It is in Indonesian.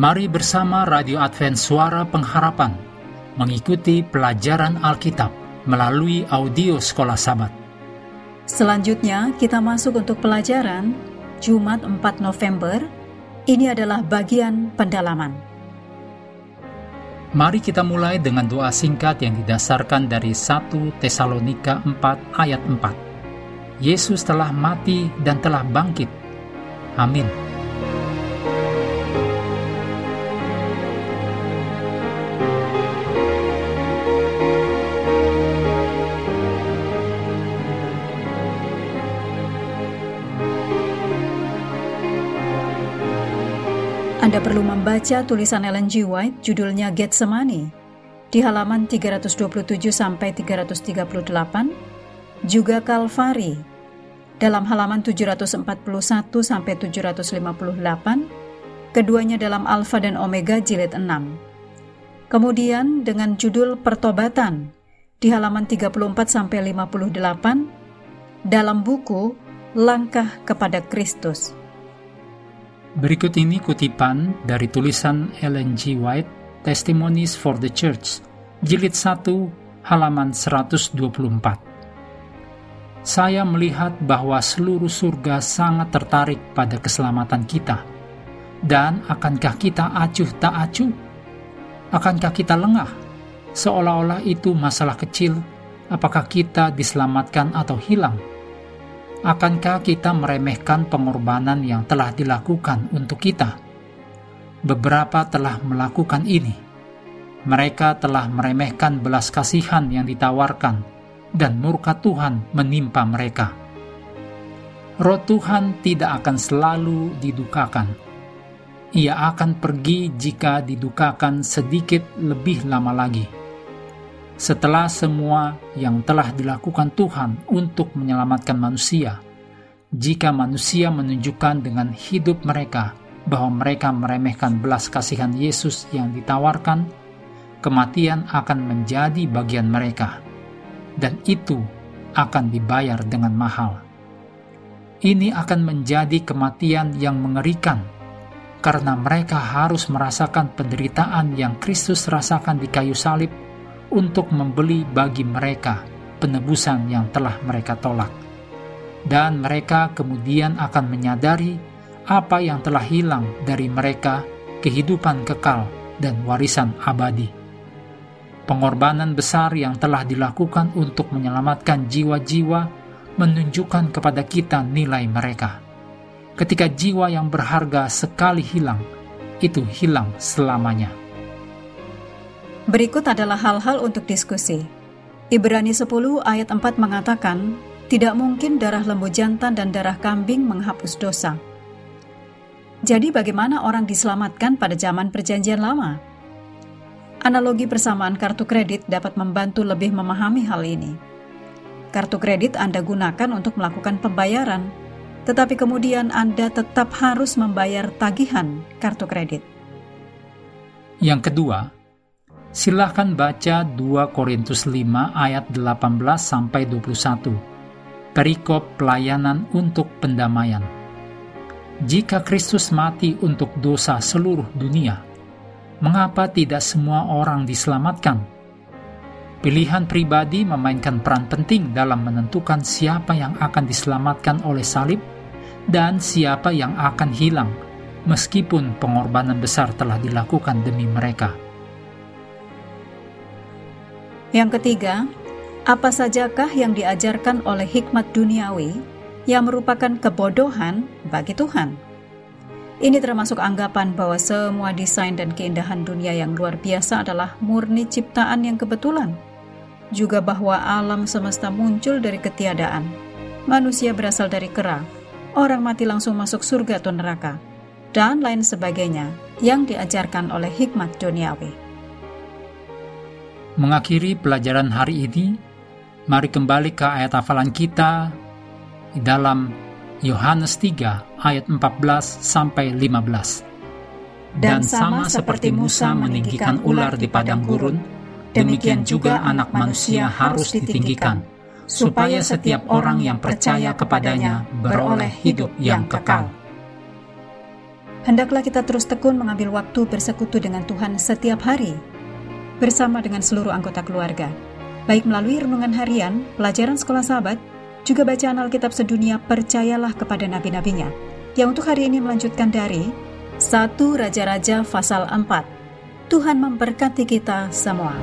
Mari bersama Radio Advent Suara Pengharapan mengikuti pelajaran Alkitab melalui audio Sekolah Sabat. Selanjutnya kita masuk untuk pelajaran Jumat 4 November. Ini adalah bagian pendalaman. Mari kita mulai dengan doa singkat yang didasarkan dari 1 Tesalonika 4 ayat 4. Yesus telah mati dan telah bangkit. Amin. Anda perlu membaca tulisan Ellen G. White judulnya Getsemani di halaman 327 sampai 338, juga Kalvari dalam halaman 741 sampai 758, keduanya dalam Alfa dan Omega jilid 6. Kemudian dengan judul Pertobatan di halaman 34 sampai 58 dalam buku Langkah kepada Kristus. Berikut ini kutipan dari tulisan Ellen G. White, Testimonies for the Church, jilid 1, halaman 124. Saya melihat bahwa seluruh surga sangat tertarik pada keselamatan kita. Dan akankah kita acuh tak acuh? Akankah kita lengah? Seolah-olah itu masalah kecil, apakah kita diselamatkan atau hilang? Akankah kita meremehkan pengorbanan yang telah dilakukan untuk kita? Beberapa telah melakukan ini. Mereka telah meremehkan belas kasihan yang ditawarkan, dan murka Tuhan menimpa mereka. Roh Tuhan tidak akan selalu didukakan. Ia akan pergi jika didukakan sedikit lebih lama lagi setelah semua yang telah dilakukan Tuhan untuk menyelamatkan manusia, jika manusia menunjukkan dengan hidup mereka bahwa mereka meremehkan belas kasihan Yesus yang ditawarkan, kematian akan menjadi bagian mereka, dan itu akan dibayar dengan mahal. Ini akan menjadi kematian yang mengerikan karena mereka harus merasakan penderitaan yang Kristus rasakan di kayu salib untuk membeli bagi mereka penebusan yang telah mereka tolak. Dan mereka kemudian akan menyadari apa yang telah hilang dari mereka kehidupan kekal dan warisan abadi. Pengorbanan besar yang telah dilakukan untuk menyelamatkan jiwa-jiwa menunjukkan kepada kita nilai mereka. Ketika jiwa yang berharga sekali hilang, itu hilang selamanya. Berikut adalah hal-hal untuk diskusi. Ibrani 10 ayat 4 mengatakan, tidak mungkin darah lembu jantan dan darah kambing menghapus dosa. Jadi bagaimana orang diselamatkan pada zaman perjanjian lama? Analogi persamaan kartu kredit dapat membantu lebih memahami hal ini. Kartu kredit Anda gunakan untuk melakukan pembayaran, tetapi kemudian Anda tetap harus membayar tagihan kartu kredit. Yang kedua, Silahkan baca 2 Korintus 5 ayat 18 sampai 21. Perikop pelayanan untuk pendamaian. Jika Kristus mati untuk dosa seluruh dunia, mengapa tidak semua orang diselamatkan? Pilihan pribadi memainkan peran penting dalam menentukan siapa yang akan diselamatkan oleh salib dan siapa yang akan hilang, meskipun pengorbanan besar telah dilakukan demi mereka. Yang ketiga, apa sajakah yang diajarkan oleh hikmat duniawi yang merupakan kebodohan bagi Tuhan? Ini termasuk anggapan bahwa semua desain dan keindahan dunia yang luar biasa adalah murni ciptaan yang kebetulan, juga bahwa alam semesta muncul dari ketiadaan. Manusia berasal dari kera, orang mati langsung masuk surga atau neraka, dan lain sebagainya yang diajarkan oleh hikmat duniawi. Mengakhiri pelajaran hari ini, mari kembali ke ayat hafalan kita di dalam Yohanes 3 ayat 14 sampai 15. Dan sama seperti Musa meninggikan ular di padang gurun, demikian juga anak manusia harus ditinggikan, supaya setiap orang yang percaya kepadanya beroleh hidup yang kekal. Hendaklah kita terus tekun mengambil waktu bersekutu dengan Tuhan setiap hari, bersama dengan seluruh anggota keluarga, baik melalui renungan harian, pelajaran sekolah sahabat, juga bacaan Alkitab sedunia percayalah kepada nabi-nabinya, yang untuk hari ini melanjutkan dari 1 Raja-Raja pasal 4. Tuhan memberkati kita semua.